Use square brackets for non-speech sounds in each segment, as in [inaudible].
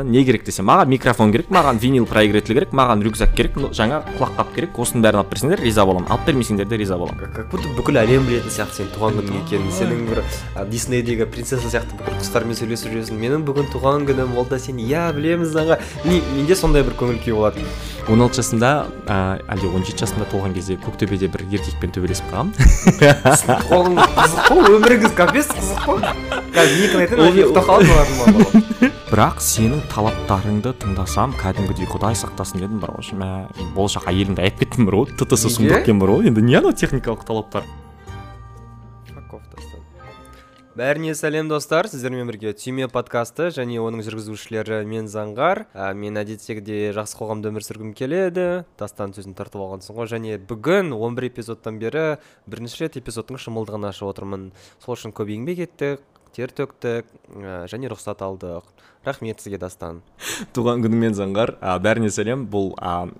не керек десе маған микрофон керек маған винил проигратель керек маған рюкзак керек жаңа құлаққап керек осының бәрін алып берсеңдер риза боламын. Алып бермесеңдер де риза боламын. Как будто бүкіл әлем білетін сияқты сенің туған күнің екенін сенің бір диснейдегі принцесса сияқты бүкіл құстармен сөйлесіп жүресің. Менің бүгін туған күнім ол да сен. Иә білеміз аға менде сондай бір көңіл күй болады он алты жасымда ә, әлде он жеті жасымда туған кезде көктөбеде бір еркекпен төбелесіп қалғанмын қызық қой өміріңіз капец қызық қой. Қазір некіні айтайын бірақ сенің талаптарыңды тыңдасам кәдімгідей құдай сақтасын дедім бір мә болашақ әйелімді айтып кеттім бір ғой ттс сұмдық екен бір ғой енді не анау техникалық талаптар бәріне сәлем достар сіздермен бірге түйме подкасты және оның жүргізушілері мен заңғар ә, мен әдеттегідей жақсы қоғамда өмір сүргім келеді дастан сөзін тартып алғансың ғой және бүгін 11 эпизодтан бері бірінші рет эпизодтың шымылдығын ашып отырмын сол үшін көп еңбек еттік тер төктік ә, және рұқсат алдық. Рахмет сізге дастан. Туған күніңмен заңғар. Ә, бәріне сәлем. Бұл ә,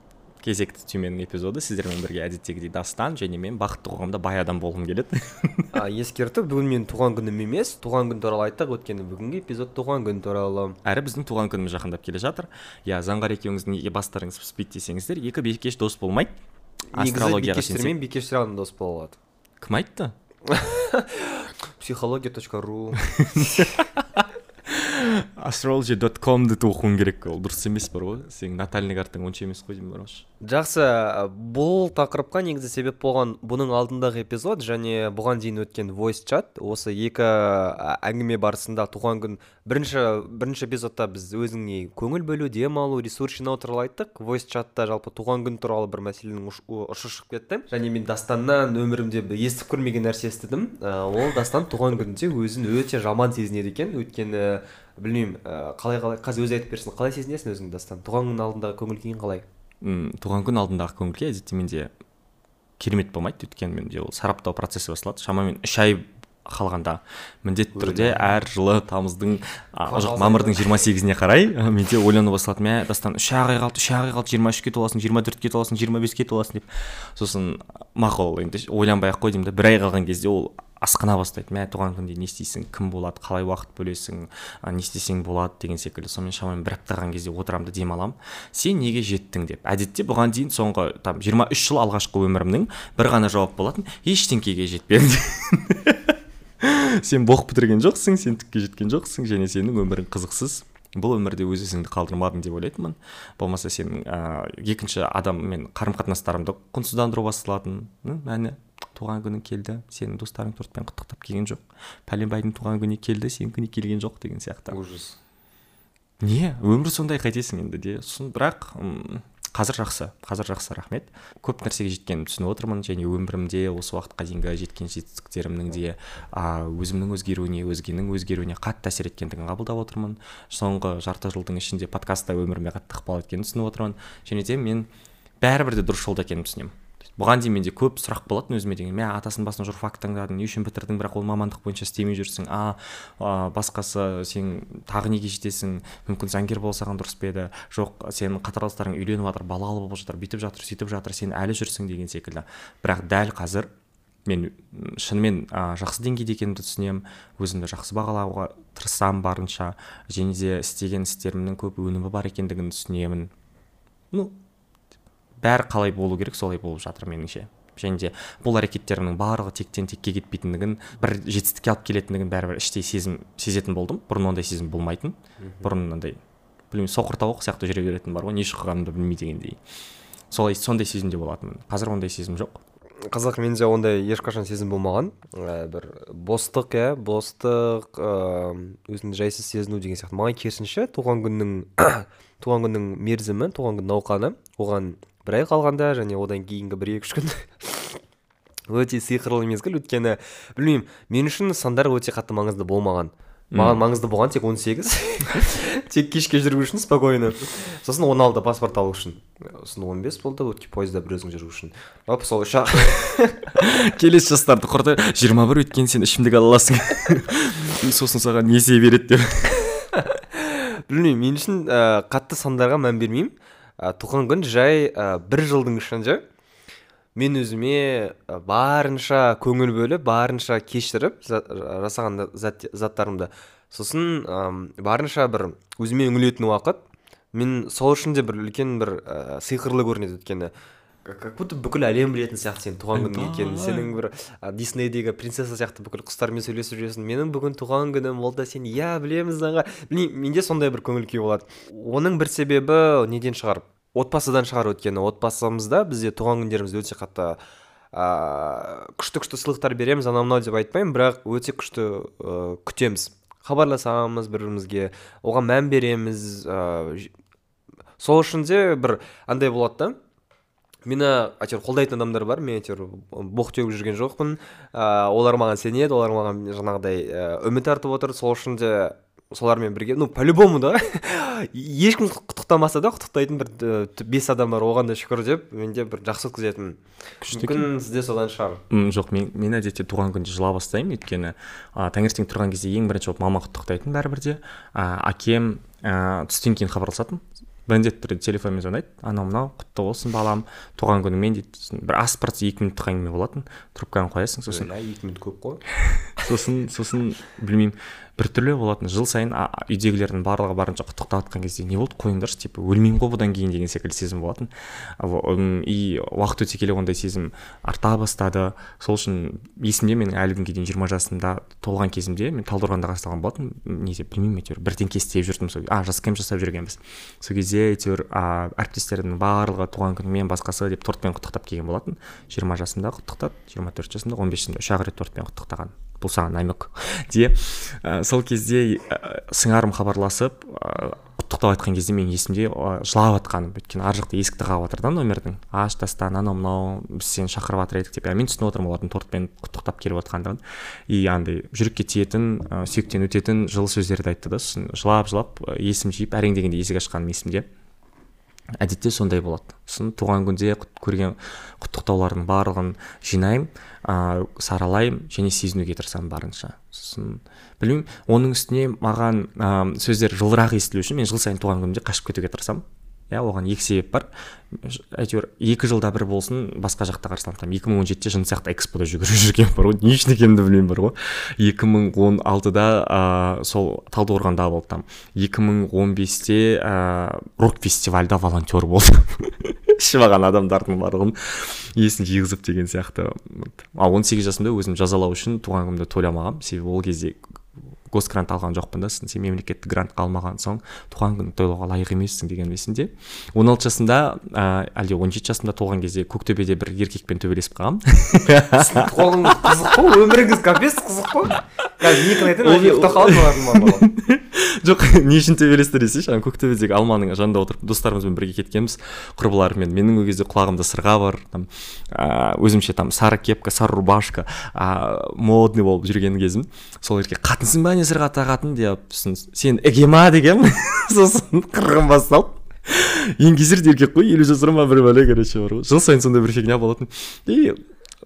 кезекті түйменің эпизоды сіздермен бірге әдеттегідей дастан және мен бақытты қоғамда бай адам болғым келеді. [laughs] А, ескерту бүгін менің туған күнім емес туған күн туралы айттық өйткені бүгінгі эпизод туған күн туралы. Әрі біздің туған күніміз жақындап келе жатыр. Иә заңғар екеуіңіздің неге бастарыңыз піспейді десеңіздер екі бикеш дос болмайды астрологияға бикештер дос бола алады. Кім айтты? [laughs] [laughs] Психология.ру [laughs] astrology dot комды оқуың керек ол дұрыс емес бар ғой. Сенің натальный картаң онша емес қой деймін барғанша жақсы. Бұл тақырыпқа негізі себеп болған бұның алдындағы эпизод және бұған дейін өткен voice чат осы екі әңгіме барысында туған күн бірінші бірінші эпизодта біз өзіңе көңіл бөлу демалу ресурс жинау туралы айттық. Voice чатта жалпы туған күн туралы бір мәселенің ұшы шығып кетті. Және мен дастаннан өмірімде естіп көрмеген нәрсе естідім. Ол дастан туған күнінде өзін өте жаман сезінеді екен. Өйткені білмеймін ә, қалай қалай қазір өзі айтып берсін қалай сезінесің өзің дастан? Туған күн алдындағы көңіл күйің қалай? Мм туған күн алдындағы көңіл күй әдетте менде керемет болмайды өйткені менде ол сараптау процесі басталады шамамен үш ай қалғанда міндетті түрде әр жылы тамыздың жоқ мамырдың жиырма сегізіне қарай менде ойлану басталады мә дастан үш ақ ай қалды үш ақ ай қалды жиырма үшке толасың жиырма төртке толасың жиырма беске толасың деп сосын мақұл енді ойланбай ақ қой деймін да бір ай қалған кезде ол асқына бастайды. Мә туған күнде не істейсің? Кім болады? Қалай уақыт бөлесің? Не істесең болады? деген секілді. Сонымен шамамен бір апта қалған кезде отырамын да демаламын. Сен неге жеттің? деп. Әдетте бұған дейін соңғы там жиырма үш жыл алғашқы өмірімнің бір ғана жауап болатын ештеңкеге жетпедім [laughs] сен боқ бітірген жоқсың сен түкке жеткен жоқсың және сенің өмірің қызықсыз. Бұл өмірде өз ізіңді қалдырмадың деп ойлайтынмын. Болмаса сенің ә, екінші адаммен қарым қатынастарымды құнсыздандыру басталатын мәні туған күнің келді сенің достарың тортпен құттықтап келген жоқ. Пәленбайдың туған күні келді сенікіне келген жоқ деген сияқты. Ужас. Не өмір сондай қайтесің енді де. Сосын бірақ қазір жақсы қазір жақсы рахмет. Көп нәрсеге жеткенімді түсініп отырмын және өмірімде осы уақытқа дейінгі жеткен жетістіктерімнің де а, өзімнің өзгеруіне өзгенің өзгеруіне қатты әсер еткендігін қабылдап отырмын. Соңғы жарты жылдың ішінде подкастта өміріме қатты ықпал еткенін түсініп отырмын. Және де мен бәрібір де дұрыс жолда екенімді түсінемін. Бұған дейін менде көп сұрақ болатын өзіме деген. Мә атасының басынан журфак таңдадың не үшін бітірдің? Бірақ ол мамандық бойынша істемей жүрсің. А, а басқасы сен тағы неге жетесің? Мүмкін заңгер болсаған дұрыс па еді? Жоқ сенің қатарластарың үйленіп жатыр балалы болып жатыр бүйтіп жатыр сөйтіп жатыр сен әлі жүрсің деген секілді. Бірақ дәл қазір мен шынымен ә, жақсы деңгейде екенімді түсінемін өзімді жақсы бағалауға тырысамын барынша және де істеген істерімнің көп өнімі бар екендігін түсінемін. Ну бәрі қалай болу керек солай болып жатыр меніңше. Және де бұл әрекеттерімнің барлығы тектен текке кетпейтіндігін бір жетістікке алып келетіндігін бәрібір іштей сезім сезетін болдым. Бұрын ондай сезім болмайтын. Бұрын андай білмеймін соқыр тауық сияқты жүре беретін бар ғой не шыққанымды білмей дегендей. Солай сондай сезімде болатынмын. Қазір ондай сезім жоқ. Қазақ менде ондай ешқашан сезім болмаған. Ә, бір бостық иә бостық ә, өзіңді жайсыз сезіну деген сияқты. Маған керісінше туған күннің [coughs] туған күннің мерзімі туған күн науқаны оған бір ай қалғанда және одан кейінгі бір екі үш күн [laughs] өте сиқырлы мезгіл. Өйткені білмеймін мен үшін сандар өте қатты маңызды болмаған. Маған маңызды болған тек 18 [laughs] тек кешке жүру үшін спокойно. Сосын 16 паспорт алу үшін. Сосын 15 болды өткен пойызда бір өзің жүру үшін. Жалпы сол үш [laughs] келесі жастарды құрты жиырма бір өткен сен ішімдік ала аласың. Сосын саған несие береді деп. Білмеймін мен үшін ә, қатты сандарға мән бермеймін. Ә, туған күн жай ә, бір жылдың ішінде мен өзіме барынша көңіл бөліп барынша кешіріп жасаған зат, заттарымды. Сосын ам, барынша бір өзіме үңілетін уақыт. Мен сол үшін де бір үлкен бір ә, сиқырлы көрінеді өйткені. Как будто бүкіл әлем білетін сияқты сенің туған күнің екенін сенің бір диснейдегі принцесса сияқты бүкіл құстармен сөйлесіп жүресің. Менің бүгін туған күнім ол да сен иә білеміз аға. Білмеймін менде сондай бір көңіл күй болады. Оның бір себебі неден шығар? Отбасыдан шығар өйткені отбасымызда бізде туған күндерімізде өте қатты ыыы күшті күшті сыйлықтар береміз анау мынау деп айтпаймын бірақ өте күшті ыыы күтеміз. Хабарласамыз бір бірімізге оған мән береміз ыыы сол үшін де бір андай болады да мені әйтеуір қолдайтын адамдар бар мен әйтеуір боқ теуіп жүрген жоқпын. Ыыы олар маған сенеді олар маған жаңағыдай ә, үміт артып отыр. Сол үшін де солармен бірге ну по любому да [laughs] ешкім құттықтамаса да құттықтайтын бір ә, бес адам бар оған да шүкір деп менде бір жақсы өткізетінмін. Күшті мүмкін сізде содан шығар. М, жоқ мен мен әдетте туған күнде жыла бастаймын. Өйткені а, таңертең тұрған кезде ең бірінші болып мама құттықтайтын бәрібір де. А, әкем а, түстен кейін хабарласатын. Міндетті түрде телефонмен звондайды. Анау мынау құтты болсын балам. Туған күніңмен дейді сосын бір бара жатса екі минуттық әңгіме болатын. Трубканы қоясың сосын екі минут көп қой. [laughs] сосын сосын білмеймін. Біртүрлі болатын. Жыл сайын үйдегілердің барлығы барынша құттықтап жатқан кезде не болды? Қойыңдаршы типа өлмеймін ғой бұдан кейін деген секілді сезім болатын. И уақыт өте келе ондай сезім арта бастады. Сол үшін есімде менің әлі күнге дейін жиырма жасымда толған кезімде мен талдықорғанда басталған болатын неде білмеймін әйтеуір бірдеңке істеп жүрдім сол. А жас кемп жасап жүргенбіз сол кезде әйтеуір әріптестерімнің барлығы туған күнімен басқасы деп тортпен құттықтап келген болатын. Жиырма жасымда құттықтады жиырма төрт жасымда он бес жасымда үш ақ рет тортпен құттықтаған. Бұл саған намек [laughs] де ә, сол кезде ә, сыңарым хабарласып ә, құттықтап айтқан кезде менің есімде ә, жылап жатқаным өйткені ар жақта есікті қағып жатыр да номердің. Аш тастан анау мынау біз сені шақырып жатыр едік деп. Мен түсініп отырмын олардың тортпен құттықтап келіп жатқандығын и андай жүрекке тиетін ә, сүйектен өтетін жылы сөздерді айтты да. Сосын жылап жылап есім жиып әрең дегенде есік ашқаным есімде. Әдетте сондай болады. Сосын туған күнде көрген құттықтаулардың барлығын жинаймын ыыы саралаймын және сезінуге тырысамын барынша. Сосын білмеймін оның үстіне маған ыыы сөздер жылырақ естілу үшін мен жыл сайын туған күнімде қашып кетуге тырысамын. Иә оған екі себеп бар. Әйтеуір екі жылда бір болсын басқа жақта қарсыламын там екі мың он жетіде жын сияқты экспода жүгіріп жүрген бар ғой. Не үшін екенін де білмеймін бар ғой. екі мың он алтыда ыыы сол талдықорғанда болып там екі мың он бесте ыыы рок фестивальда волонтер болдым. [laughs] Ішіп алған адамдардың барлығын есін жиғызып деген сияқты. Ал он сегіз жасымда өзім жазалау үшін туған күнімді тойламағанмын себебі ол кезде госгрант алған жоқпын да. Сосын сен мемлекеттік грантқа алмаған соң туған күнді тойлауға лайық емессің деген есімде. он алты жасымда ә, әлде он жеті жасымда толған кезде көктөбеде бір еркекпен төбелесіп қалғанмын [laughs] қолың қызық қой өміріңіз капец қызық қой. Қазір екіні айтайын ұйықтап қалады [laughs] жоқ не үшін төбелесті десейші ана көктөбедегі алманың жанында отырып достарымызбен бірге кеткенбіз. Құрбыларыммен. Менің ол кезде құлағымда сырға бар там ә, өзімше там сары кепка сары рубашка ә, модный болып жүрген кезім. Сол еркек қатынсың ба не? Сырға тағатын деп сосын сен эгема деген [laughs] сосын қырғын басталып еңгезердей еркек қой елу жасар ма бір бәле короче бар ғой. Жыл сайын сондай бір фигня болатын. И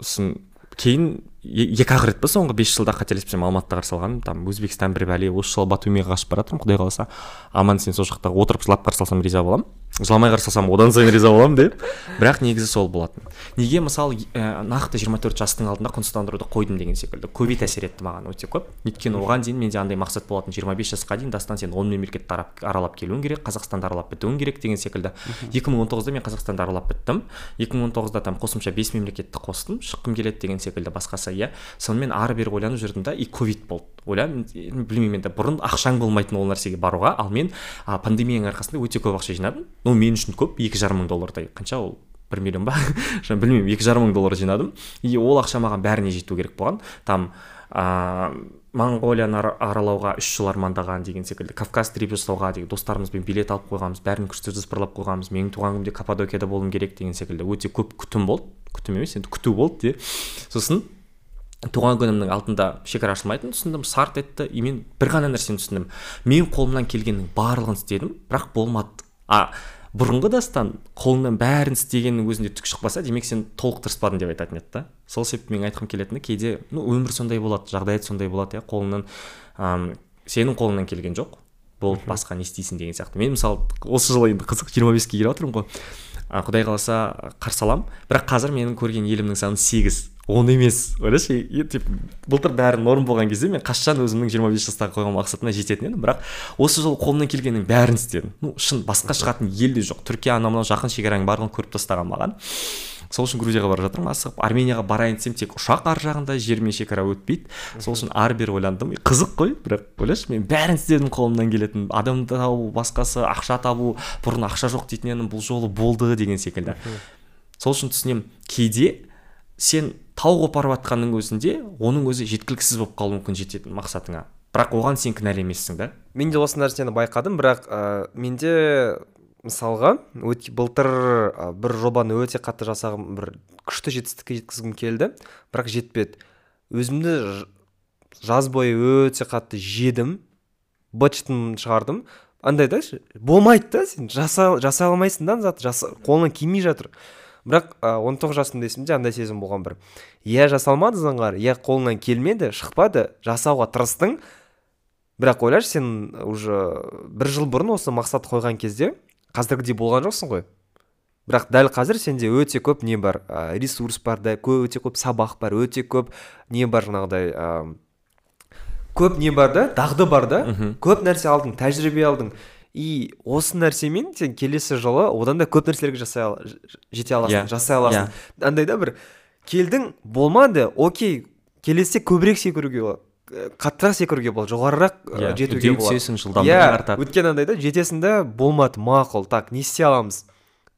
сосын кейін екі ақ рет па соңғы бес жылда қателеспесем алматыда қарсы алғаным там өзбекстан бір бәле осы жылы батумиге қашып бара жатырмын құдай қаласа. Аман есен сол жақта отырып жылап қарсы алсам риза боламын. Жыламай қарсы алсам одан сайын риза боламын деп. Бірақ негізі сол болатын. Неге мысалы ә, нақты 24 жастың алдында құнсыздандыруды қойдым деген секілді. Ковид әсер етті маған өте көп. Өйткені оған дейін менде андай мақсат болатын 25 жасқа дейін дастан сен он мемлекетті аралап келуің керек қазақстанды аралап бітуің керек деген секілді. 2019-да мен қазақстанды аралап біттім. 2019-да там қосымша бес мемлекетті қостым шыққым келеді деген секілді басқасы иә. Сонымен ары бері ойланып жүрдім да и ковид болды. Ойлаймын білмеймін енді бұрын ақшаң болмайтын ол нәрсеге баруға ал мен а, пандемияның арқасында өте көп ақша жинадым. Ну мен үшін көп екі жарым мың доллардай. Қанша ол? бір миллион ба? [laughs] Білмеймін екі жарым мың доллар жинадым. И ол ақша маған бәріне жету керек болған. Там ыыы моңғолияны ара- аралауға үш жыл армандаған деген секілді кавказ трип жасауға деген достарымызбен билет алып қойғанбыз бәрін күшті жоспарлап қойғанбыз. Менің туған күнімде каппадокияда болуым керек деген секілді. Өте көп күтім болды. Күтім емес енді күту болды де. Сосын туған күнімнің алдында шекара ашылмайтынын түсіндім сарт етті. И мен бір ғана нәрсені түсіндім. Мен қолымнан келгеннің барлығын істедім бірақ болмады. А бұрынғы дастан қолыңнан бәрін істегеннің өзінде түк шықпаса демек сен толық тырыспадың деп айтатын еді да. Сол себепті мен айтқым келетіні кейде ну өмір сондай болады жағдаят сондай болады иә. Қолыңнан ам, сенің қолыңнан келген жоқ. Болды басқа не істейсің деген сияқты. Мен мысалы осы жылы енді қызық жиырма беске келіп жатырмын ғой. А, құдай қаласа қарсы аламын. Бірақ қазір менің көрген елімнің саны сегіз. Оны емес. Ойлашы типа былтыр бәрі норм болған кезде мен қашан өзімнің жиырма бес жастағы қойған мақсатыма жететін едім. Бірақ осы жолы қолымнан келгеннің бәрін істедім. Ну шын басқа шығатын ел де жоқ. Түркия анау мынау жақын шекараның барлығын көріп тастаған маған. Сол үшін грузияға бара жатырмын. Асығып арменияға барайын десем тек ұшақ ар жағында жермен шекара өтпейді. Сол үшін ары бері ойландым. Қызық қой бірақ ойлашы мен бәрін істедім қолымнан келетін. Адамды табу басқасы ақша табу бұрын ақша жоқ дейтін едім бұл жолы болды деген секілді. Сол үшін түсінемін кейде сен тау қопарып жатқанның өзінде оның өзі жеткіліксіз болып қалуы мүмкін жететін мақсатыңа. Бірақ оған сен кінәлі емессің да. Мен де осы нәрсені байқадым бірақ ә, менде мысалға өте былтыр ә, бір жобаны өте қатты жасағым бір күшті жетістікке жеткізгім келді бірақ жетпеді. Өзімді жаз бойы өте қатты жедім бытчтын шығардым. Андай да болмайды да сен жаса, алмайсың да зат қолыңнан келмей жатыр. Бірақ он тоғыз жасымда есімде андай сезім болған бір. Иә жасалмады заңғар иә қолыңнан келмеді шықпады жасауға тырыстың бірақ ойлашы сен уже бір жыл бұрын осы мақсат қойған кезде қазіргідей болған жоқсың ғой. Бірақ дәл қазір сенде өте көп не бар ә, ресурс бар да өте көп сабақ бар өте көп не бар жаңағыдай ә, көп не бар да дағды бар да. Көп нәрсе алдың тәжірибе алдың. И осы нәрсемен сен келесі жылы одан да көп нәрселерге жасай ал, жете аласың yeah. Жасай аласың. Yeah. Андай да бір келдің болмады окей келесіде көбірек секіруге болады қаттырақ секіруге болады жоғарырақ yeah, иә, жетуге болады. түсесің жылдамдығың артады өйткені андай да жетесің да болмады мақұл так не істей аламыз?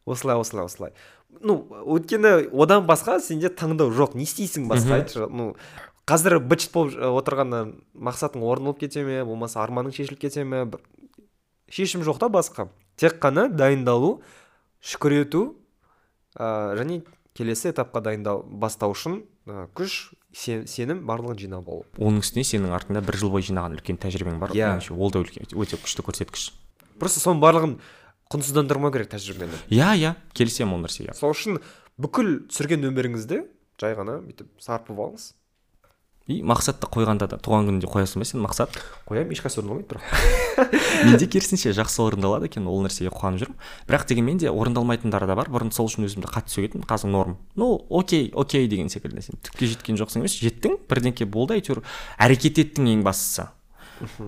Осылай осылай осылай. Ну өйткені одан басқа сенде таңдау жоқ не істейсің басқа айтшы ну қазір быт болып отырғаннан мақсатың орындалып кете ме болмаса арманың шешіліп кете ме шешім жоқ та басқа. Тек қана дайындалу шүкір ету ә, және келесі этапқа дайындау бастау үшін ә, күш сенім барлығын жинап алу. Оның үстіне сенің артында бір жыл бойы жинаған үлкен тәжірибең бар. Иә. Ол да үлкен өте күшті көрсеткіш. Просто соның барлығын құнсыздандырмау керек тәжірибені. Иә иә. Келісемін ол нәрсеге. Сол үшін бүкіл түсірген өміріңізді жай ғана бүйтіп сарпып алыңыз. И мақсатты қойғанда да туған күнінде қоясың ба сен мақсат? Қоямын ешқайсысы орындалмайды бірақ [laughs] менде керісінше жақсы орындалады екен ол нәрсеге қуанып жүрмін. Бірақ дегенмен де орындалмайтындары да бар бұрын сол үшін өзімді қатты сөгетінмін қазір норм. Ну окей окей деген секілді сен түкке жеткен жоқсың емес жеттің бірдеңке болды әйтеуір. Әрекет еттің ең бастысы.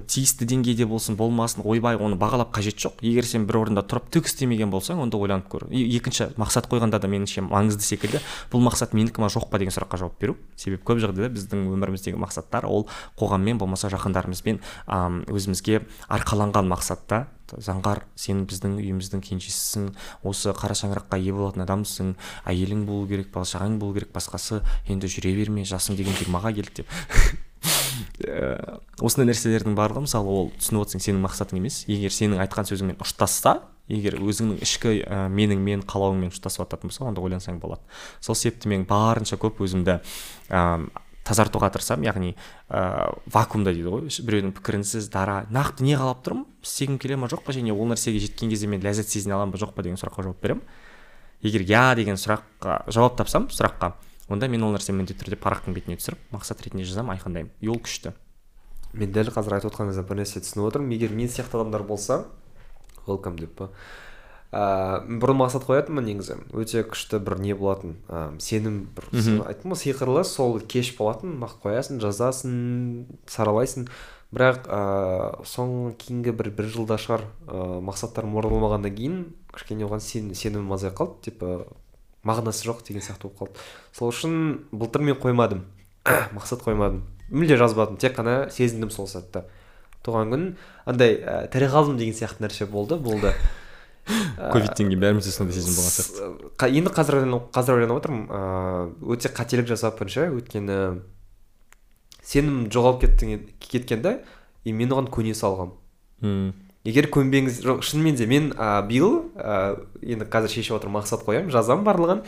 Тиісті деңгейде болсын болмасын ойбай оны бағалап қажет жоқ. Егер сен бір орында тұрып түк істемеген болсаң онда ойланып көр. Екінші мақсат қойғанда да меніңше маңызды секілді бұл мақсат менікі ма жоқ па деген сұраққа жауап беру. Себебі көп жағдайда біздің өміріміздегі мақсаттар ол қоғаммен болмаса жақындарымызбен өзімізге арқаланған мақсатта заңғар сен біздің үйіміздің кенжесісің осы қара шаңыраққа ие болатын адамсың әйелің болу керек бала шағаң болу керек басқасы енді жүре берме жасың деген жиырмаға келді деп. [laughs] Э, осындай нәрселердің барлығы мысалы ол түсініп отырсың сенің мақсатың емес. Егер сенің айтқан сөзіңмен ұштасса егер өзіңнің ішкі ә, менің мен қалауыңмен ұштасып жататын болса онда ойлансаң болады. Сол себепті мен барынша көп өзімді ә, тазартуға тырысамын. Яғни ә, вакуумда дейді ғой. Біреудің пікірінсіз дара нақты не қалап тұрмын? Істегім келе ма жоқ па? Және ол нәрсеге жеткен кезде мен ләззат сезіне аламын ба жоқ па деген сұраққа жауап беремін. Егер иә деген сұраққа жауап тапсам сұраққа онда мен ол нәрсені міндетті түрде парақтың бетіне түсіріп мақсат ретінде жазамын айқындаймын. И ол күшті. Мен дәл қазір айтып отқаныңыздан бір нәрсе түсініп отырмын. Егер мен сияқты адамдар болса welcome деп па? Ыыы бұрын мақсат қоятынмын негізі? Өте күшті бір не болатын ә, сенім бір айттым ғой сиқырлы сол кеш болатын мақсат қоясың жазасың саралайсың. Бірақ ыыы соңғы кейінгі бір бір жылда шығар ыыы мақсаттарым орындалмағаннан кейін кішкене оған сен, сенімім азайып қалды. Типа мағынасы жоқ деген сияқты болып қалды. Сол үшін былтыр мен қоймадым. [coughs] Мақсат қоймадым. Мүлде жазбадым тек қана сезіндім сол сәтті. Туған күн андай ә, тірі қалдым деген сияқты нәрсе болды болды. [coughs] Ковидтен кейін бәрімізде сондай сезім болған сияқты. енді қазір қазір ойланып отырмын ыыы өте қателік жасаппын ше өйткені сенім жоғалып кеттің кеткен да и мен оған көне салғанмын егер көнбеңіз жоқ шынымен де мен ә, биыл ә, енді қазір шешіп отырмын мақсат қоямын жазамын барлығын.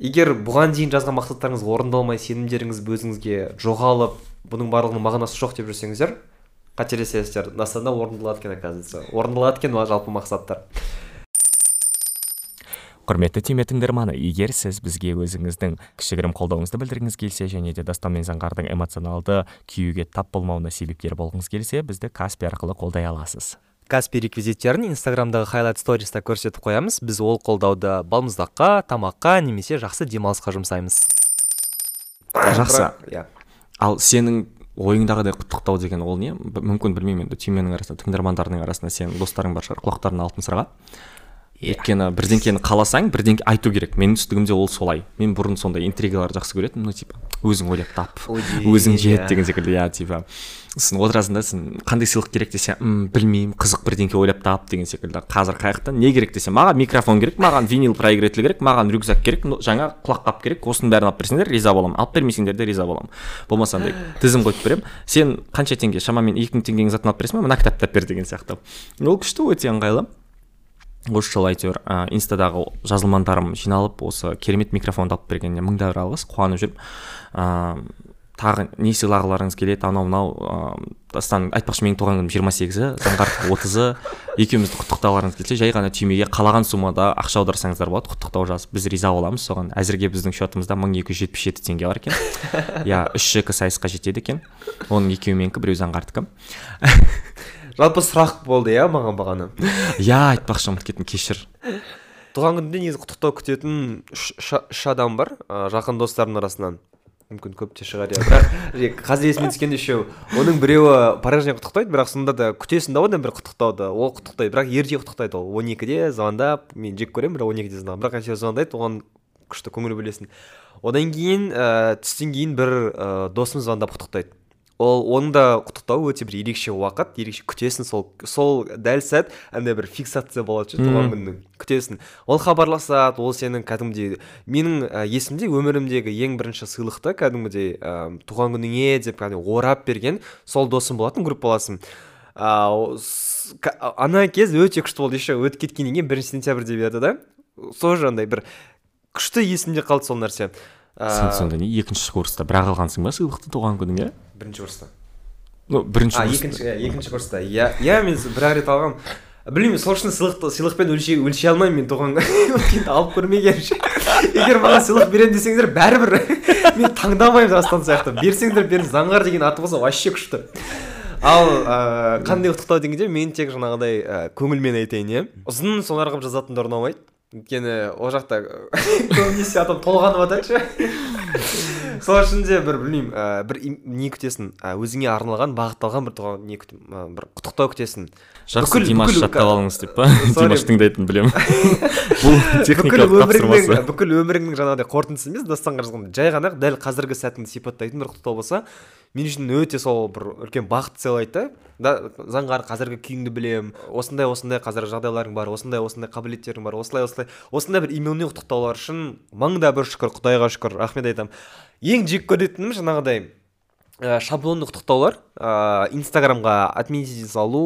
Егер бұған дейін жазған мақсаттарыңыз орындалмай сенімдеріңіз өзіңізге жоғалып бұның барлығының мағынасы жоқ деп жүрсеңіздер қателесесіздер. Дастанда орындалады екен оказывается. Орындалады екен жалпы мақсаттар. Құрметті түйме тыңдарманы егер сіз бізге өзіңіздің кішігірім қолдауыңызды білдіргіңіз келсе және де дастан мен заңғардың эмоционалды күйюге тап болмауына себепкер болғыңыз келсе бізді каспи арқылы қолдай аласыз. Каспи реквизиттерін инстаграмдағы хайлайт сториста көрсетіп қоямыз. Біз ол қолдауды балмұздаққа тамаққа немесе жақсы демалысқа жұмсаймыз. Жақсы. Иә. ал сенің ойыңдағыдай құттықтау деген ол не? Мүмкін білмеймін енді түйменің арасында тыңдармандарының арасында сенің достарың бар шығар құлақтарына алтын сырға. Өйткені бірдеңкені қаласаң бірдеңке айту керек. Менің түсінігімде ол солай. Мен бұрын сондай интригаларды жақсы көретінмін ну типа өзің ойлап тап өзің жет деген секілді иә типа. Сосын отырасың да сен қандай сыйлық керек десе м білмеймін қызық бірдеңке ойлап тап деген секілді. Қазір қай жақтан не керек десе маған микрофон керек маған винил проигратель керек маған рюкзак керек жаңа құлаққап керек осының бәрін алып берсеңдер риза боламын. Алып бермесеңдер де риза боламын. Болмаса андай [gasps] тізім қойып беремін. Сен қанша теңге? Шамамен екі мың теңгенің затын алып бересің ба мына кітапты алып бер деген сияқты. Ол күшті өте ыңғайлы. Осы жылы әйтеуір ә, инстадағы жазылмандарым жиналып осы керемет микрофонды алып бергеніне мың да бір алғыс қуанып жүрмін. Ә, тағы не сыйлағыларыңыз келеді? Анау мынау ыыы дастан айтпақшы менің туған күнім жиырма сегізі заңғар отызы. Екеумізді құттықтағыларыңыз келсе жай ғана түймеге қалаған суммада ақша аударсаңыздар болады. Құттықтау жазып біз риза боламыз. Соған әзірге біздің счетымызда мың екі жүз жетпіс жеті теңге бар екен. [laughs] Иә үш жк сайысқа жетеді екен. Оның екеуі менікі біреуі заңғардікі жалпы сұрақ болды иә маған бағана иә айтпақшы ұмытып кеттім кешір. Туған күнде негізі құттықтау күтетін үш, адам бар ә, жақын достардың арасынан. Мүмкін көп те шығар иә. Бірақ қазір есіме түскенде үшеу оның біреуі порожнен құттықтайды бірақ сонда да күтесің да одан бір құттықтауды ол құттықтайды бірақ ерте құттықтайды ол. Он екіде звондап мен жек көремін бірақ он екіде звондап. Бірақ әйтеуір звондайды оған күшті көңіл бөлесің. Одан кейін ә, түстен кейін бір ә, досым звондап құттықтайды. Ол оның да құттықтауы өте бір ерекше уақыт ерекше күтесің сол сол дәл сәт андай бір фиксация болады ше туған күннің күтесің ол хабарласады ол сенің кәдімгідей менің ә, есімде өмірімдегі ең бірінші сыйлықты кәдімгідей ә, туған күніңе деп кәдімгі орап берген сол досым болатын группаласым. Ка- ана кез өте күшті болды еще өтіп кеткеннен кейін бірінші сентябрьде берді да. Тоже андай бір күшті есімде қалды сол нәрсе. Сен сонда не екінші курста бірақ алғансың ба сыйлықты туған күніңе? Бірінші курста ну бірінші а екінші иә екінші курста иә иә мен бір ақ рет алғанмын білмеймін сол үшін сыйлықты сыйлықпен өлшей өлшей алмаймын мен туған [laughs] күн алып көрмегенмін. Ше егер маған сыйлық беремін десеңіздер бәрібір [laughs] мен таңдамаймын дастан сияқты. Берсеңдер беріңіз. Заңғар деген аты болса вообще күшті. Ал ыыы қандай құттықтау дегенде мен тек жаңағыдай ә, көңілмен айтайын иә. Ұзын сонар қылып жазатындар ұнамайды. Өйткені ол жақта [laughs] көбінесе адам толғанып жатады ше сол үшін де бір білмеймін ә, бір не күтесің? Ә, өзіңе арналған бағытталған бір туған не күтім ә, бір құттықтау күтесің. Жақсы бүкіл- димаш жаттап алыңыз деп па? [laughs] Димаш тыңдайтынын білемін. [laughs] Бұл бүкіл техникалық өміріңнің тапсырмасы. бүкіл өміріңнің жаңағыдай қорытындысы емес дастанға жазған жай ғана дәл қазіргі сәтіңді сипаттайтын бір құттықтау болса мен үшін өте сол бір үлкен бақыт сыйлайды да. Да заңғар қазіргі күйіңді білемін осындай осындай қазір жағдайларың бар осындай осындай қабілеттерің бар осылай осылай. Осындай бір именный құттықтаулар үшін мың да бір шүкір құдайға шүкір рахмет айтамын. Ең жек көретінім жаңағыдай ә, шаблонды құттықтаулар ә, инстаграмға отметить салу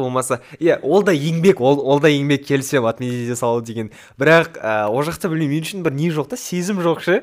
болмаса иә ол да еңбек ол, ол да еңбек келісемін отметить салу деген. Бірақ ә, ол жақта білмеймін мен үшін бір не жоқ та сезім жоқ ше.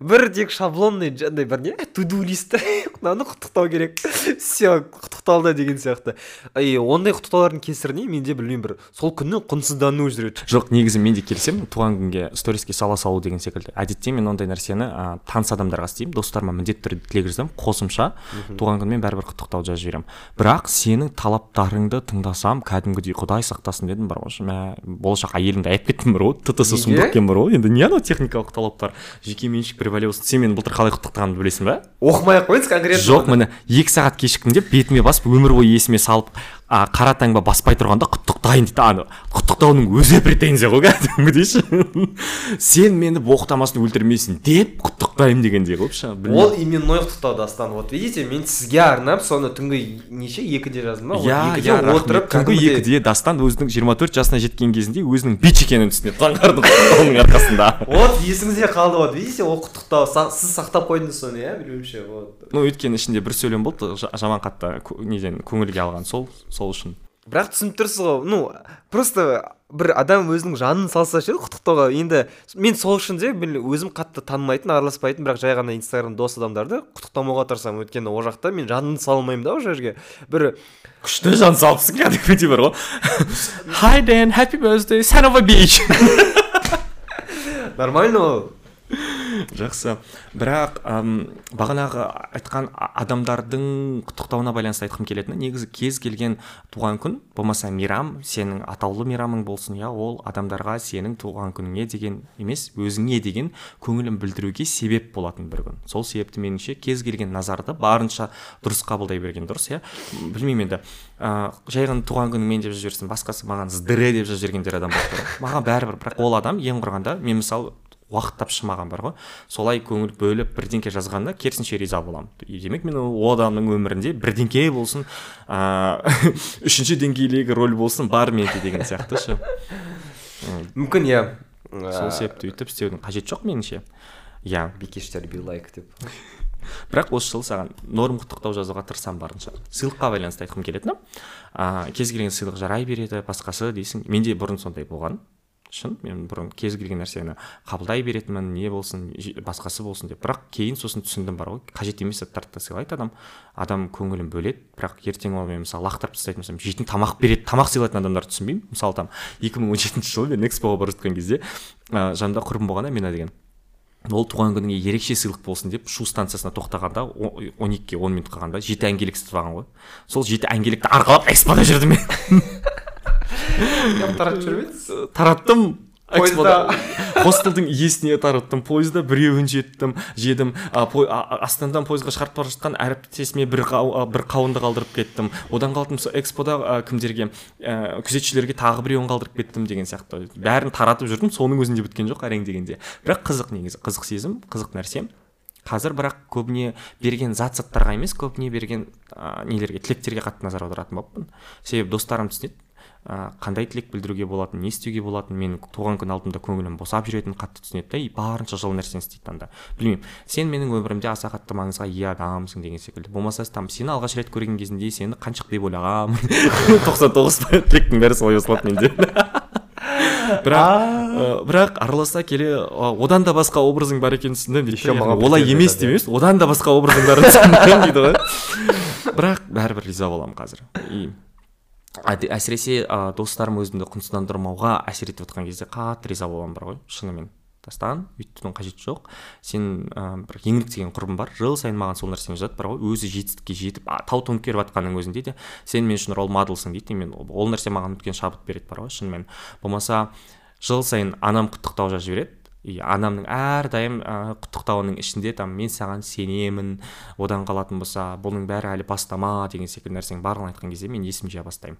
Бір тек шаблонный жаңағыдай бір не? Туду лист [laughs] мынаны құттықтау керек. Все құттықталды деген сияқты. И ондай құттықтаулардың кесірінен менде білмеймін бір. Сол күннің құнсыздануы жүреді. Жоқ негізі мен де келісемін туған күнге сториске сала салу деген секілді. Әдетте мен ондай нәрсені ә, таныс адамдарға істеймін достарыма міндетті түрде тілек жазамын қосымша туған күнмен бәрібір құттықтау жазып жіберемін. Бірақ сенің талаптарыңды тыңдасам кәдімгідей құдай сақтасын дедім бар ғой. Мә болашақ әйеліңді аяп кеттім бар ғой ттс сұмдық екен бар ғой енді не анау техникалық талаптар жекеменшік превалиус сен мені былтыр қалай құттықтағанымды білесің ба оқымай ақ қойыңыз конкретно. Жоқ міне екі сағат кешіктім деп бетіме басып өмір бойы есіме салып а, қара таңба баспай тұрғанда құттықтайын дейді. Ана құттықтаудың өзі претензия ғой кәдімгідей. Ше [laughs] сен мені боқтамасын өлтірмейсің деп құттықтаймын дегендей қылып ше ол именной құттықтау дастан вот видите мен сізге арнап соны түнгі неше екіде жаздым ба? Иә иә отырып түнгі екіде дастан өзінің 24 жасына жеткен кезінде өзінің бич екенін түсінеді. Заңғардың құттықтауының арқасында. [laughs] Вот есіңізде қалды вот. Видите ол құттықтау сіз сақтап қойдыңыз соны иә білуімше вот. Ну өйткені ішінде бір сөйлем болды жа- жаман қатты неден көңілге алған сол сол үшін. Бірақ түсініп тұрсыз ғой ну просто бір адам өзінің жанын салса ше құттықтауға. Енді мен сол үшін де өзім қатты танымайтын араласпайтын бірақ жай ғана инстаграм дос адамдарды құттықтамауға тырысамын. Өйткені ол жақта мен жанымды сала алмаймын да ол жерге. Бір күшті жан салыпсың кәдімгідей бар ғой. Hi Dan happy birthday son of a bitch. [laughs] Нормально ол. Жақсы. Бірақ әм, бағанағы айтқан адамдардың құттықтауына байланысты айтқым келетіні негізі кез келген туған күн болмаса мейрам сенің атаулы мейрамың болсын иә ол адамдарға сенің туған күніңе деген емес өзіңе деген көңілін білдіруге себеп болатын бір күн. Сол себепті меніңше кез келген назарды барынша дұрыс қабылдай берген дұрыс иә. Білмеймін енді ыыы жай ғана туған күніңмен деп жазып жіберсін басқасы маған здыре деп жазып жібергендер адам маған бәрібір бірақ ол адам ең құрығанда мен мысалы уақыт тапшы маған бар ғой. Солай көңіл бөліп бірдеңке жазғанда керісінше риза боламын. Демек мен ол адамның өмірінде бірдеңке болсын ыыы [laughs] үшінші деңгейдегі роль болсын бар менде деген сияқты ше. Мүмкін иә. Сол себепті өйтіп істеудің қажеті жоқ меніңше. Иә. бикештер би лайк деп. Бірақ осы жылы саған норм құттықтау жазуға тырысамын барынша. Сыйлыққа байланысты айтқым келетіні а, кез келген сыйлық жарай береді басқасы дейсің. Менде бұрын сондай болған. Шын мен бұрын кез келген нәрсені қабылдай беретінмін не болсын басқасы болсын деп. Бірақ кейін сосын түсіндім бар ғой қажет емес заттарды да сыйлайды адам. Адам көңілін бөледі бірақ ертең ол мен мысалы лақтырып тастайтын болсам жейтін тамақ береді тамақ сыйлайтын адамдарды түсінбеймін. Мысалы там екі мың он жетінші жылы мен экспоға бара жатқан кезде ә, жанымда құрбым болған амина деген. Ол туған күніңе ерекше сыйлық болсын деп шу станциясына тоқтағанда он екіге он минут қалғанда жеті әңгелек сатып алған ғой. Сол жеті әңгелекті арқалап экспода жүрдім мен. [laughs] таратып жүрмедіңіз тараттым Пойызда. экспода. Хостелдің иесіне тараттым пойызда біреуін жеттім жедім. Астанадан пойызға шығарып бара жатқан әріптесіме бір, бір қауынды қалдырып кеттім. Одан қалдым сол экспода кімдерге? Ә, күзетшілерге тағы біреуін қалдырып кеттім деген сияқты. Бәрін таратып жүрдім соның өзінде біткен жоқ әрең дегенде. Бірақ қызық негізі қызық сезім қызық нәрсе. Қазір бірақ көбіне берген зат заттарға емес көбіне берген ә, нелерге тілектерге қатты назар аударатын болыппын себебі достарым түсінеді. Ә, қандай тілек білдіруге болатынын не істеуге болатынын менің туған күн алдымда көңілім босап жүретінін қатты түсінеді да и барынша жылы нәрсені істейді анда білмеймін сен менің өмірімде аса қатты маңызға ие адамсың деген секілді. Болмаса там сені алғаш рет көрген кезінде сені қаншық деп ойлағанмын [laughs] тоқсан тоғыз тілектің бәрі солай осылады менде. [laughs] бірақ ә, бірақ араласа келе ә, одан да басқа образың бар екенін түсіндім дейді олай емес деп емес одан да басқа образың түсіндім дейді ғой. Бірақ бәрібір риза боламын қазір. И әсіресе ә, достарым өзімді құнсыздандырмауға әсер етіп жатқан кезде қатты риза боламын бар ғой шынымен. Тастаған өйтудің қажеті жоқ. Сен ә, бір еңлік деген құрбым бар. Жыл сайын маған сол нәрсені жазады бар ғой. Өзі жетістікке жетіп а, тау төңкеріп жатқанның өзінде де сен мен үшін рол моделсың дейді мен ол нәрсе маған үлкен шабыт береді бар ғой шынымен. Болмаса жыл сайын анам құттықтау жазып жібереді. И анамның әрдайым ә, құттықтауының ішінде там мен саған сенемін одан қалатын болса бұның бәрі әлі бастама деген секілді нәрсенің барлығын айтқан кезде мен есім жия бастаймын.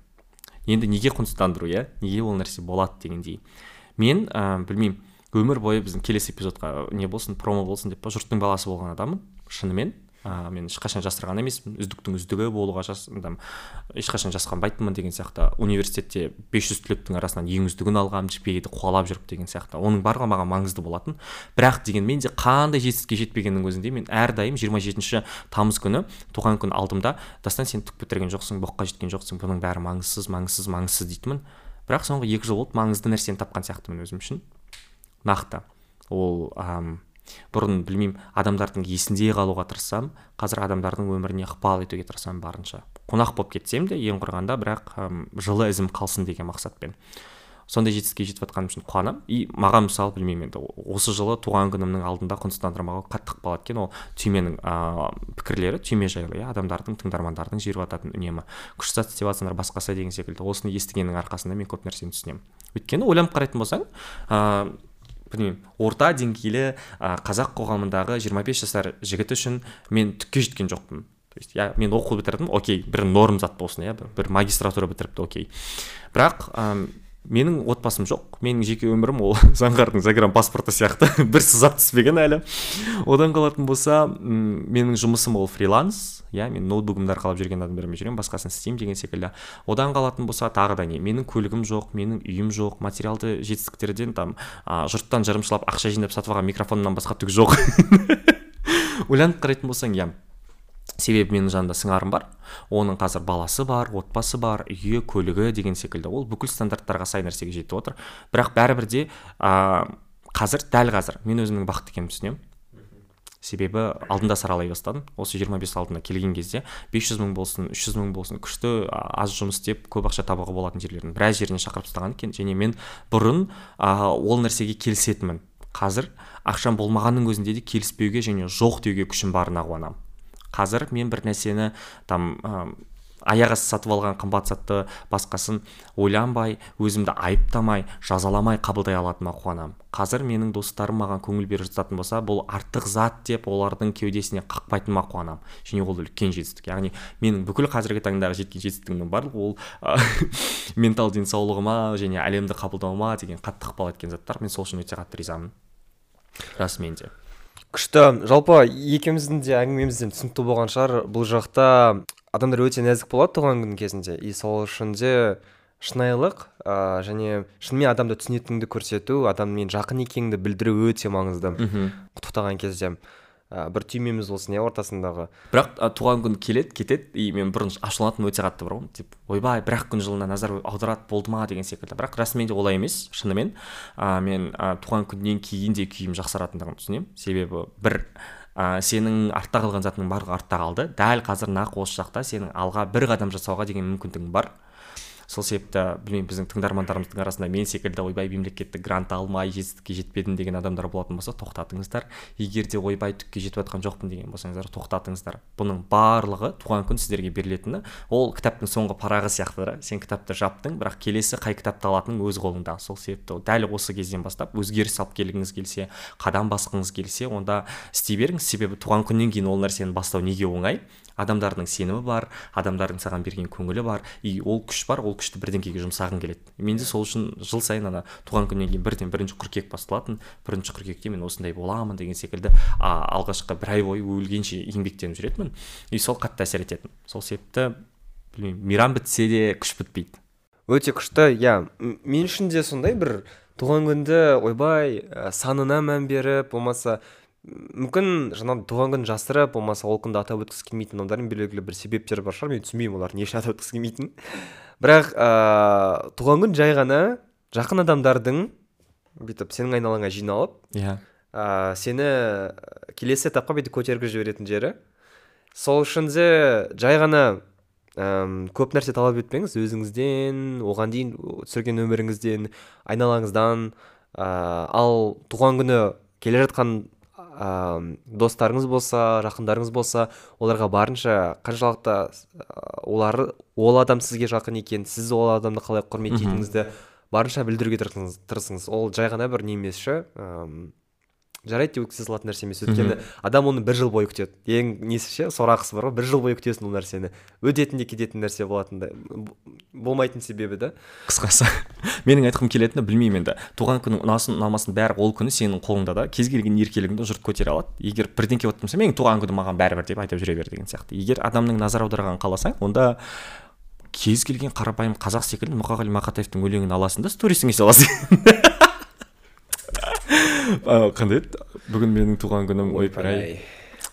Енді неге құнсыздандыру иә? Неге ол нәрсе болады дегендей. Мен ә, білмеймін өмір бойы біздің келесі эпизодқа не болсын промо болсын деп жұрттың баласы болған адаммын шынымен. Ә, мен ешқашан жасырған емеспін. Үздіктің үздігі болуға жас, там, ешқашан жасқанбайтынмын деген сияқты. Университетте 500 түлектің арасынан ең үздігін алғанмын жпд қуалап жүріп деген сияқты. Оның барлығы маған маңызды болатын. Бірақ дегенмен де қандай жетістікке жетпегеннің өзінде мен әрдайым 27 тамыз күні туған күн алдымда дастан сен түк бітірген жоқсың боққа жеткен жоқсың бұның бәрі маңызсыз маңызсыз маңызсыз дейтінмін. Бірақ соңғы екі жыл болды маңызды нәрсені тапқан сияқтымын өзім үшін. Нақты. Ол ам, бұрын білмеймін адамдардың есінде қалуға тырыссам қазір адамдардың өміріне ықпал етуге тырысамын барынша. Қонақ болып кетсем де ең құрығанда бірақ ам, жылы ізім қалсын деген мақсатпен. Сондай жетістікке жетіп жатқаным үшін қуанамын и маған мысалы білмеймін енді осы жылы туған күнімнің алдында құнсыздандырмауға қатты ықпал еткен ол түйменің ыыы пікірлері түйме жайлы иә адамдардың тыңдармандардың жіберіп жататын үнемі. Күш зат істеп жатсыңдар басқасы деген секілді осыны естігеннің арқасында мен көп нәрсені түсінемін. Өйткені ойланып қарайтын болсаң ыыы білмеймін орта деңгейлі қазақ қоғамындағы 25 жасар жігіт үшін мен түкке жеткен жоқпын. То есть иә мен оқу бітірдім окей бір норм зат болсын иә бір, магистратура бітіріпті окей. Бірақ менің отбасым жоқ. Менің жеке өмірім ол [laughs] заңғардың загранпаспорты сияқты. [laughs] Бір сызат түспеген әлі. Одан қалатын болса менің жұмысым ол фриланс. Иә мен ноутбугымды арқалап жүрген адамдармен жүремін басқасын істеймін деген секілді. Одан қалатын болса тағы да не менің көлігім жоқ менің үйім жоқ материалды жетістіктерден там а, жұрттан жырымшылап ақша жинап сатып алған микрофоннан басқа түк жоқ. [laughs] Ойланып қарайтын болсаң иә себебі менің жанымда сыңарым бар оның қазір баласы бар отбасы бар үйі көлігі деген секілді. Ол бүкіл стандарттарға сай нәрсеге жетіп отыр. Бірақ бәрібір де ә, қазір дәл қазір мен өзімнің бақытты екенімді түсінемін. Себебі алдында саралай бастадым. Осы 25 алдына келген кезде 500 мың болсын 300 мың болсын күшті аз жұмыс істеп көп ақша табуға болатын жерлердің біраз жеріне шақырып тастаған екен. Және мен бұрын а, ол нәрсеге келісетінмін. Қазір ақшам болмағанның өзінде де келіспеуге және жоқ деуге күшім барына қуанамын. Қазір мен бір нәрсені там аяқ асты сатып алған қымбат затты басқасын ойланбай өзімді айыптамай жазаламай қабылдай алатыныма қуанамын қазір менің достарым маған көңіл беріп жататын болса бұл артық зат деп олардың кеудесіне қақпайтыныма қуанамын және ол үлкен жетістік. Яғни менің бүкіл қазіргі таңдағы жеткен жетістігімнің барлығы ол [laughs] ментал денсаулығыма және әлемді қабылдауыма деген қатты ықпал еткен заттар. Мен сол үшін өте қатты ризамын. Расымен де. Күшті. Жалпы екеуміздің де әңгімемізден түсінікті болған шығар. Бұл жақта адамдар өте нәзік болады туған күн кезінде. И сол үшін де шынайылық ә, және шынымен адамды түсінетініңді көрсету адаммен жақын екеніңді білдіру өте маңызды. Құттықтаған кезде. Ә, бір түймеміз болсын иә ортасындағы. Бірақ ә, туған күн келеді кетеді и мен бұрын ашуланатынмын өте қатты бар ғой типа ойбай бір ақ күн жылына назар аударады болды ма деген секілді. Бірақ расымен де олай емес шынымен. Ә, мен ә, туған күннен кейін де күйім жақсаратындығын түсінемін. Себебі бір ә, сенің артта қалған затыңның барлығы артта қалды. Дәл қазір нақ осы жақта сенің алға бір қадам жасауға деген мүмкіндігің бар. Сол себепті білмеймін біздің тыңдармандарымыздың арасында мен секілді ойбай мемлекеттік грант алмай жетістікке жетпедім деген адамдар болатын болса тоқтатыңыздар. Егер де ойбай түкке жетіп жатқан жоқпын деген болсаңыздар тоқтатыңыздар. Бұның барлығы туған күн сіздерге берілетіні. Ол кітаптың соңғы парағы сияқты да сен кітапты жаптың бірақ келесі қай кітапты алатының өз қолыңда. Сол себепті дәл осы кезден бастап өзгеріс алып келгіңіз келсе қадам басқыңыз келсе онда істей беріңіз. Себебі туған күннен кейін ол нәрсені бастау неге оңай? Адамдардың сенімі бар адамдардың саған берген көңілі бар и ол күш бар ол күшті бірдеңкеге жұмсағың келеді. Менде сол үшін жыл сайын ана туған күннен кейін бірден бірінші қыркүйек басталатын бірінші қыркүйекте мен осындай боламын деген секілді а, алғашқы бір ай бойы өлгенше еңбектеніп жүретінмін. И сол қатты әсер ететін. Сол себепті білмеймін мейрам бітсе де күш бітпейді. Өте күшті. Иә мен үшін де сондай бір туған күнді ойбай санына мән беріп болмаса мүмкін жаңағы туған күнін жасырып болмаса ол күнді атап өткісі келмейтін адамдардың белгілі бір себептері бар шығар. Мен түсінбеймін олардың не үшін атап өткісі келмейтінін. Бірақ ыыы туған күн жай ғана жақын адамдардың бүйтіп сенің айналаңа жиналып иә. yeah. сені келесі этапқа бүйтіп көтергізіп жіберетін жері. Сол үшін де жай ғана әм, көп нәрсе талап етпеңіз өзіңізден оған дейін түсірген өміріңізден айналаңыздан ә, ал туған күні келе жатқан ә, достарыңыз болса жақындарыңыз болса оларға барынша қаншалықты олар ол адам сізге жақын екен сіз ол адамды қалай құрметтейтініңізді барынша білдіруге тырысыңыз, тырысыңыз ол жай ғана бір не емес ше жарайды деп өткізе салатын нәрсе емес. Өйткені адам оны бір жыл бойы күтеді. Ең несі ше? Сорақысы бар ғой. Бір жыл бойы күтесің ол нәрсені. Өтетін де кететін нәрсе болатын болмайтын себебі да. Қысқасы [laughs] менің айтқым келетіні білмеймін енді. Туған күнің ұнасын ұнамасын бәрі ол күні сенің қолыңда да. Кез келген еркелігіңді жұрт көтере алады. Егер бірдеңке болып тұрса менің туған күнім маған бәрібір деп айтып жүре бер деген сияқты. Егер адамның назар аударғанын қаласаң онда кез келген қарапайым қазақ секілді мұқағали мақатаевтың өлеңін аласың да сторисіңе саласың. [laughs] қандай еді? Бүгін менің туған күнім ойпыр ай.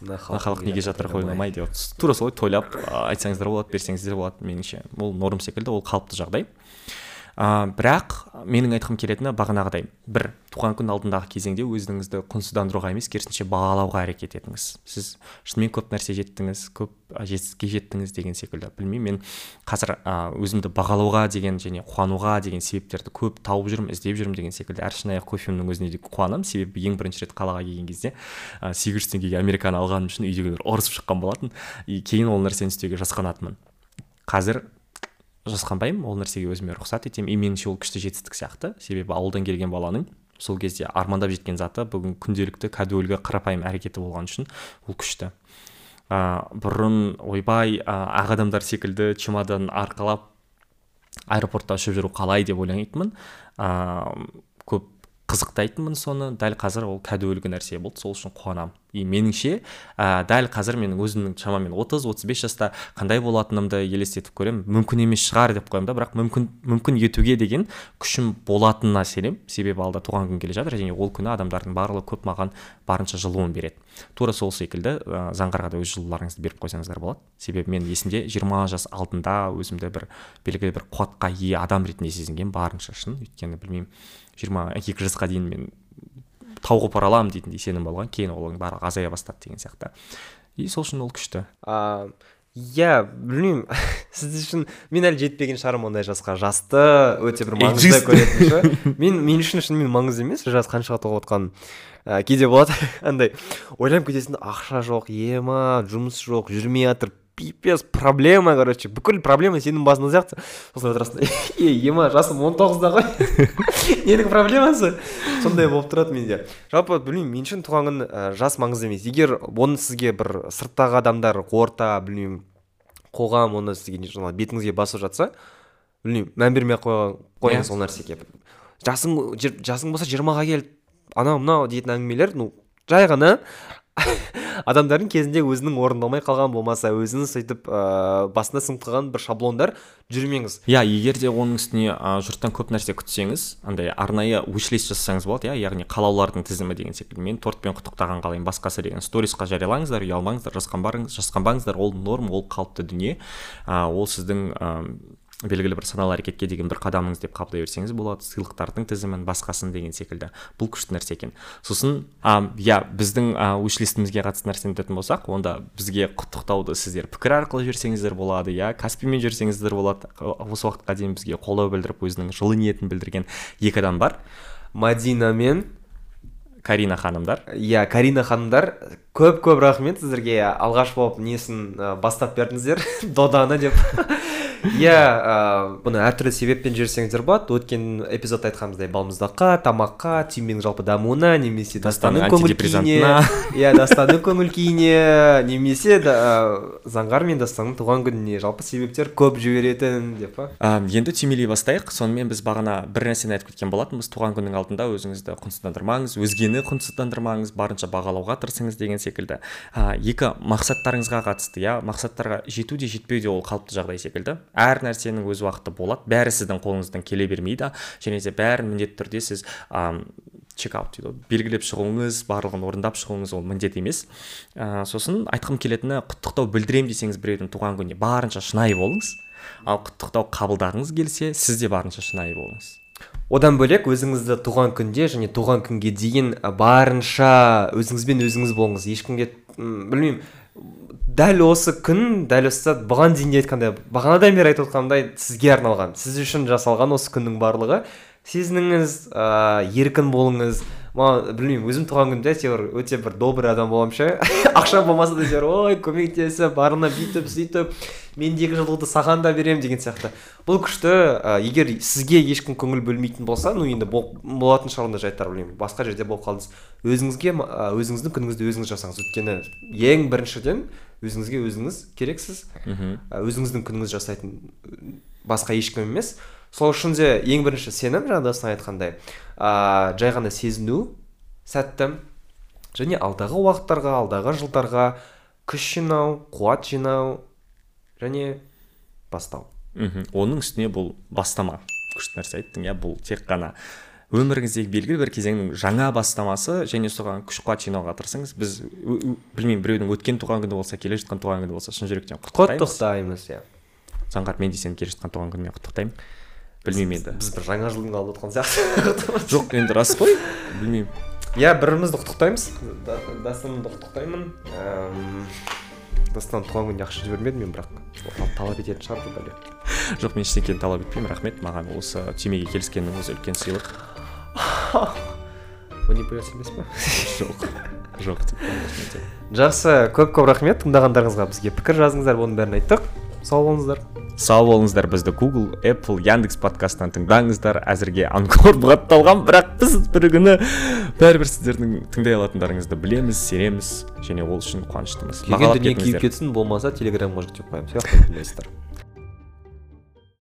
Мына халық неге жатыр ойламай деп тура солай тойлап айтсаңыздар болады берсеңіздер болады меніңше. Ол норм секілді ол қалыпты жағдай. Ә, бірақ менің айтқым келетіні бағанағыдай бір туған күн алдындағы кезеңде өзіңізді құнсыздандыруға емес керісінше бағалауға әрекет етіңіз. Сіз шынымен көп нәрсе жеттіңіз көп жетістікке жеттіңіз деген секілді. Білмеймін мен қазір ә, өзімді бағалауға деген және қуануға деген себептерді көп тауып жүрмін іздеп жүрмін деген секілді. Әр шынайы кофемнің өзіне де қуанамын. Себебі ең бірінші рет қалаға келген кезде сегіз жүз теңгеге американо алғаным үшін үйдегілер ұрысып шыққан болатын. И кейін ол нәрсені істеуге жасқанатынмын. Қазір жасқанбаймын ол нәрсеге өзіме рұқсат етемін. И меніңше ол күшті жетістік сияқты. Себебі ауылдан келген баланың сол кезде армандап жеткен заты бүгін күнделікті кәдуілгі қарапайым әрекеті болған үшін ол күшті. Ә, бұрын ойбай ә, ақ адамдар секілді чемодан арқалап аэропортта ұшып жүру қалай деп ойлайтынмын. Көп қызықтайтынмын соны. Дәл қазір ол кәдуілгі нәрсе болды. Сол үшін қуанамын. И меніңше ә, дәл қазір менің өзімнің шамамен отыз отыз бес жаста қандай болатынымды елестетіп көремін. Мүмкін емес шығар деп қоямын да. Бірақ мүмкін мүмкін етуге деген күшім болатынына сенемін. Себебі алда туған күн келе жатыр. Және ол күні адамдардың барлығы көп маған барынша жылуын береді. Тура сол секілді ә, заңғарға да өз жылуларыңызды беріп қойсаңыздар болады. Себебі мен есімде жиырма жас алдында өзімді бір белгілі бір қуатқа ие адам ретінде сезінгенмін. Барынша шын. Өйткені білмеймін жиырма екі жасқа дейін мен тау қопара аламын дейтіндей сенім болған. Кейін ол барлығы азая бастады деген сияқты. И сол үшін ол күшті. Иә білмеймін. [laughs] Сіз үшін мен әлі жетпеген шығармын ондай жасқа. Жасты өте бір маңызды көретін ше мен мен үшін шынымен маңызды емес. Жас қаншаға толып отқаным ә, кейде болады. [laughs] Андай ойланып кетесің ақша жоқ ема жұмыс жоқ жүрмей жатыр пипец проблема короче. Бүкіл проблема сенің басыңда сияқты. Сосын отырасың [laughs] ей ема жасым он тоғызда ғой [laughs] ненің проблемасы? Сондай болып тұрады менде. Жалпы білмеймін мен үшін туған күн ә, жас маңызды емес. Егер оны сізге бір сырттағы адамдар орта білмеймін қоғам оны сізге жаңағы бетіңізге басып жатса білмеймін мән бермей ақ қойыңыз Иә. ол нәрсеге. Жасың жасың болса жиырмаға кел анау мынау дейтін әңгімелер ну жай ғана [laughs] адамдардың кезінде өзінің орындалмай қалған болмаса өзінің сөйтіп ыыы басына сіңіп қалған бір шаблондар жүрмеңіз. Иә егер де оның үстіне а, жұрттан көп нәрсе күтсеңіз андай арнайы уишлист жасасаңыз болады иә яғни қалаулардың тізімі деген секілді. Мен тортпен құттықтаған қалаймын басқасы деген сторисқа жариялаңыздар ұялмаңыздар жасқанбаңыздар. Ол норм ол қалыпты дүние. А, ол сіздің белгілі бір саналы әрекетке деген бір қадамыңыз деп қабылдай берсеңіз болады. Сыйлықтардың тізімін басқасын деген секілді. Бұл күшті нәрсе екен. Сосын а, иә біздің а, уишлистімізге қатысты нәрсені айтатын болсақ онда бізге құттықтауды сіздер пікір арқылы жіберсеңіздер болады иә каспимен жіберсеңіздер болады. Осы уақытқа дейін бізге қолдау білдіріп өзінің жылы ниетін білдірген екі адам бар. Мадина мен карина ханымдар. Иә карина ханымдар көп көп рахмет сіздерге. Алғаш болып несін ә, бастап бердіңіздер? [laughs] Доданы деп. Иә бұны әртүрлі себеппен жіберсеңіздер болады. Өткен эпизодта айтқанымыздай балмұздаққа тамаққа түйменің жалпы дамуына немесе Дастанның көңіл күйіне. Иә дастанның көңіл күйіне немесе заңғар мен дастанның туған күніне жалпы себептер көп жіберетін деп па? Енді түймелей бастайық. Сонымен біз бағана бір нәрсені айтып кеткен болатынбыз. Туған күннің алдында өзіңізді құнсыздандырмаңыз өзгені құнсыздандырмаңыз барынша бағалауға тырысыңыз деген секілді. Екі мақсаттарыңызға қатысты иә? Мақсаттарға жету де жетпеу де ол қалыпты жағдай секілді. Әр нәрсенің өз уақыты болады. Бәрі сіздің қолыңыздан келе бермейді. Және де бәрін міндетті түрде сіз ә, чекаут дейді ғой. Белгілеп шығуыңыз барлығын орындап шығуыңыз ол міндет емес. Ә, сосын айтқым келетіні құттықтау білдіремін десеңіз біреудің туған күніне барынша шынайы болыңыз. Ал құттықтау қабылдағыңыз келсе сіз де барынша шынайы болыңыз. Одан бөлек өзіңізді туған күнде және туған күнге дейін барынша өзіңізбен өзіңіз болыңыз. Ешкімге білмеймін. Дәл осы күн дәл осы сәт бұған дейін де айтқандай бағанадан бері айтып отқанымдай сізге арналған сіз үшін жасалған осы күннің барлығы. Сезініңіз ыыы еркін болыңыз. Маған білмеймін өзім туған күнде әйтеуір өте бір добрый адам боламын ше. [laughs] Ақша болмаса да әйтеуір ой көмектесіп барына бүйтіп сөйтіп мендегі жылуды саған да беремін деген сияқты. Бұл күшті ә, егер сізге ешкім көңіл бөлмейтін болса ну енді бол- болатын шығар ондай жайттар білмеймін. Басқа жерде болып қалдыңыз. Өзіңізге ә, өзіңіздің күніңізді өзіңіз жасаңыз. Өйткені ең біріншіден өзіңізге өзіңіз керексіз. Ә, өзіңіздің күніңізді жасайтын басқа ешкім емес. Сол үшін де ең бірінші сенім жаңа дастан айтқандай ә, жай ғана сезіну сәтті және алдағы уақыттарға алдағы жылдарға күш жинау қуат жинау және бастау. Мхм. Оның үстіне бұл бастама. Күшті нәрсе айттың иә бұл тек қана өміріңіздегі белгілі бір кезеңнің жаңа бастамасы және соған күш қуат жинауға тырысыңыз. Біз білмеймін біреудің өткен туған күні болса келе жатқан туған күні болса шын жүректен құттықтаймыз. Иә. Заңғар мен де сені келе жатқан туған күніңмен құттықтаймын. Білмеймін енді. біз бір жаңа жылдың алып отқан сияқты жоқ енді рас қой. Білмеймін. Иә бір бірімізді құттықтаймыз. Да- дастанды құттықтаймын. Дастан туған күніне ақша жібермедім мен бірақ талап ететін шығар бұл бәле жоқ мен ештеңені талап етпеймін рахмет. Маған осы түймеге келіскеннің өзі үлкен сыйлық. Манипуляция емес па жоқ. Жоқ жақсы. Көп көп рахмет тыңдағандарыңызға. Бізге пікір жазыңыздар оның бәрін айттық. Сау болыңыздар. Сау болыңыздар. Бізді google apple яндекс подкастынан тыңдаңыздар. Әзірге анкор бұғатталған бірақ біз бір күні бәрібір сіздердің тыңдай алатындарыңызды білеміз сенеміз және ол үшін қуаныштымыз. Келген дүние күйіп кетсін болмаса телеграмға жүктеп қоямыз.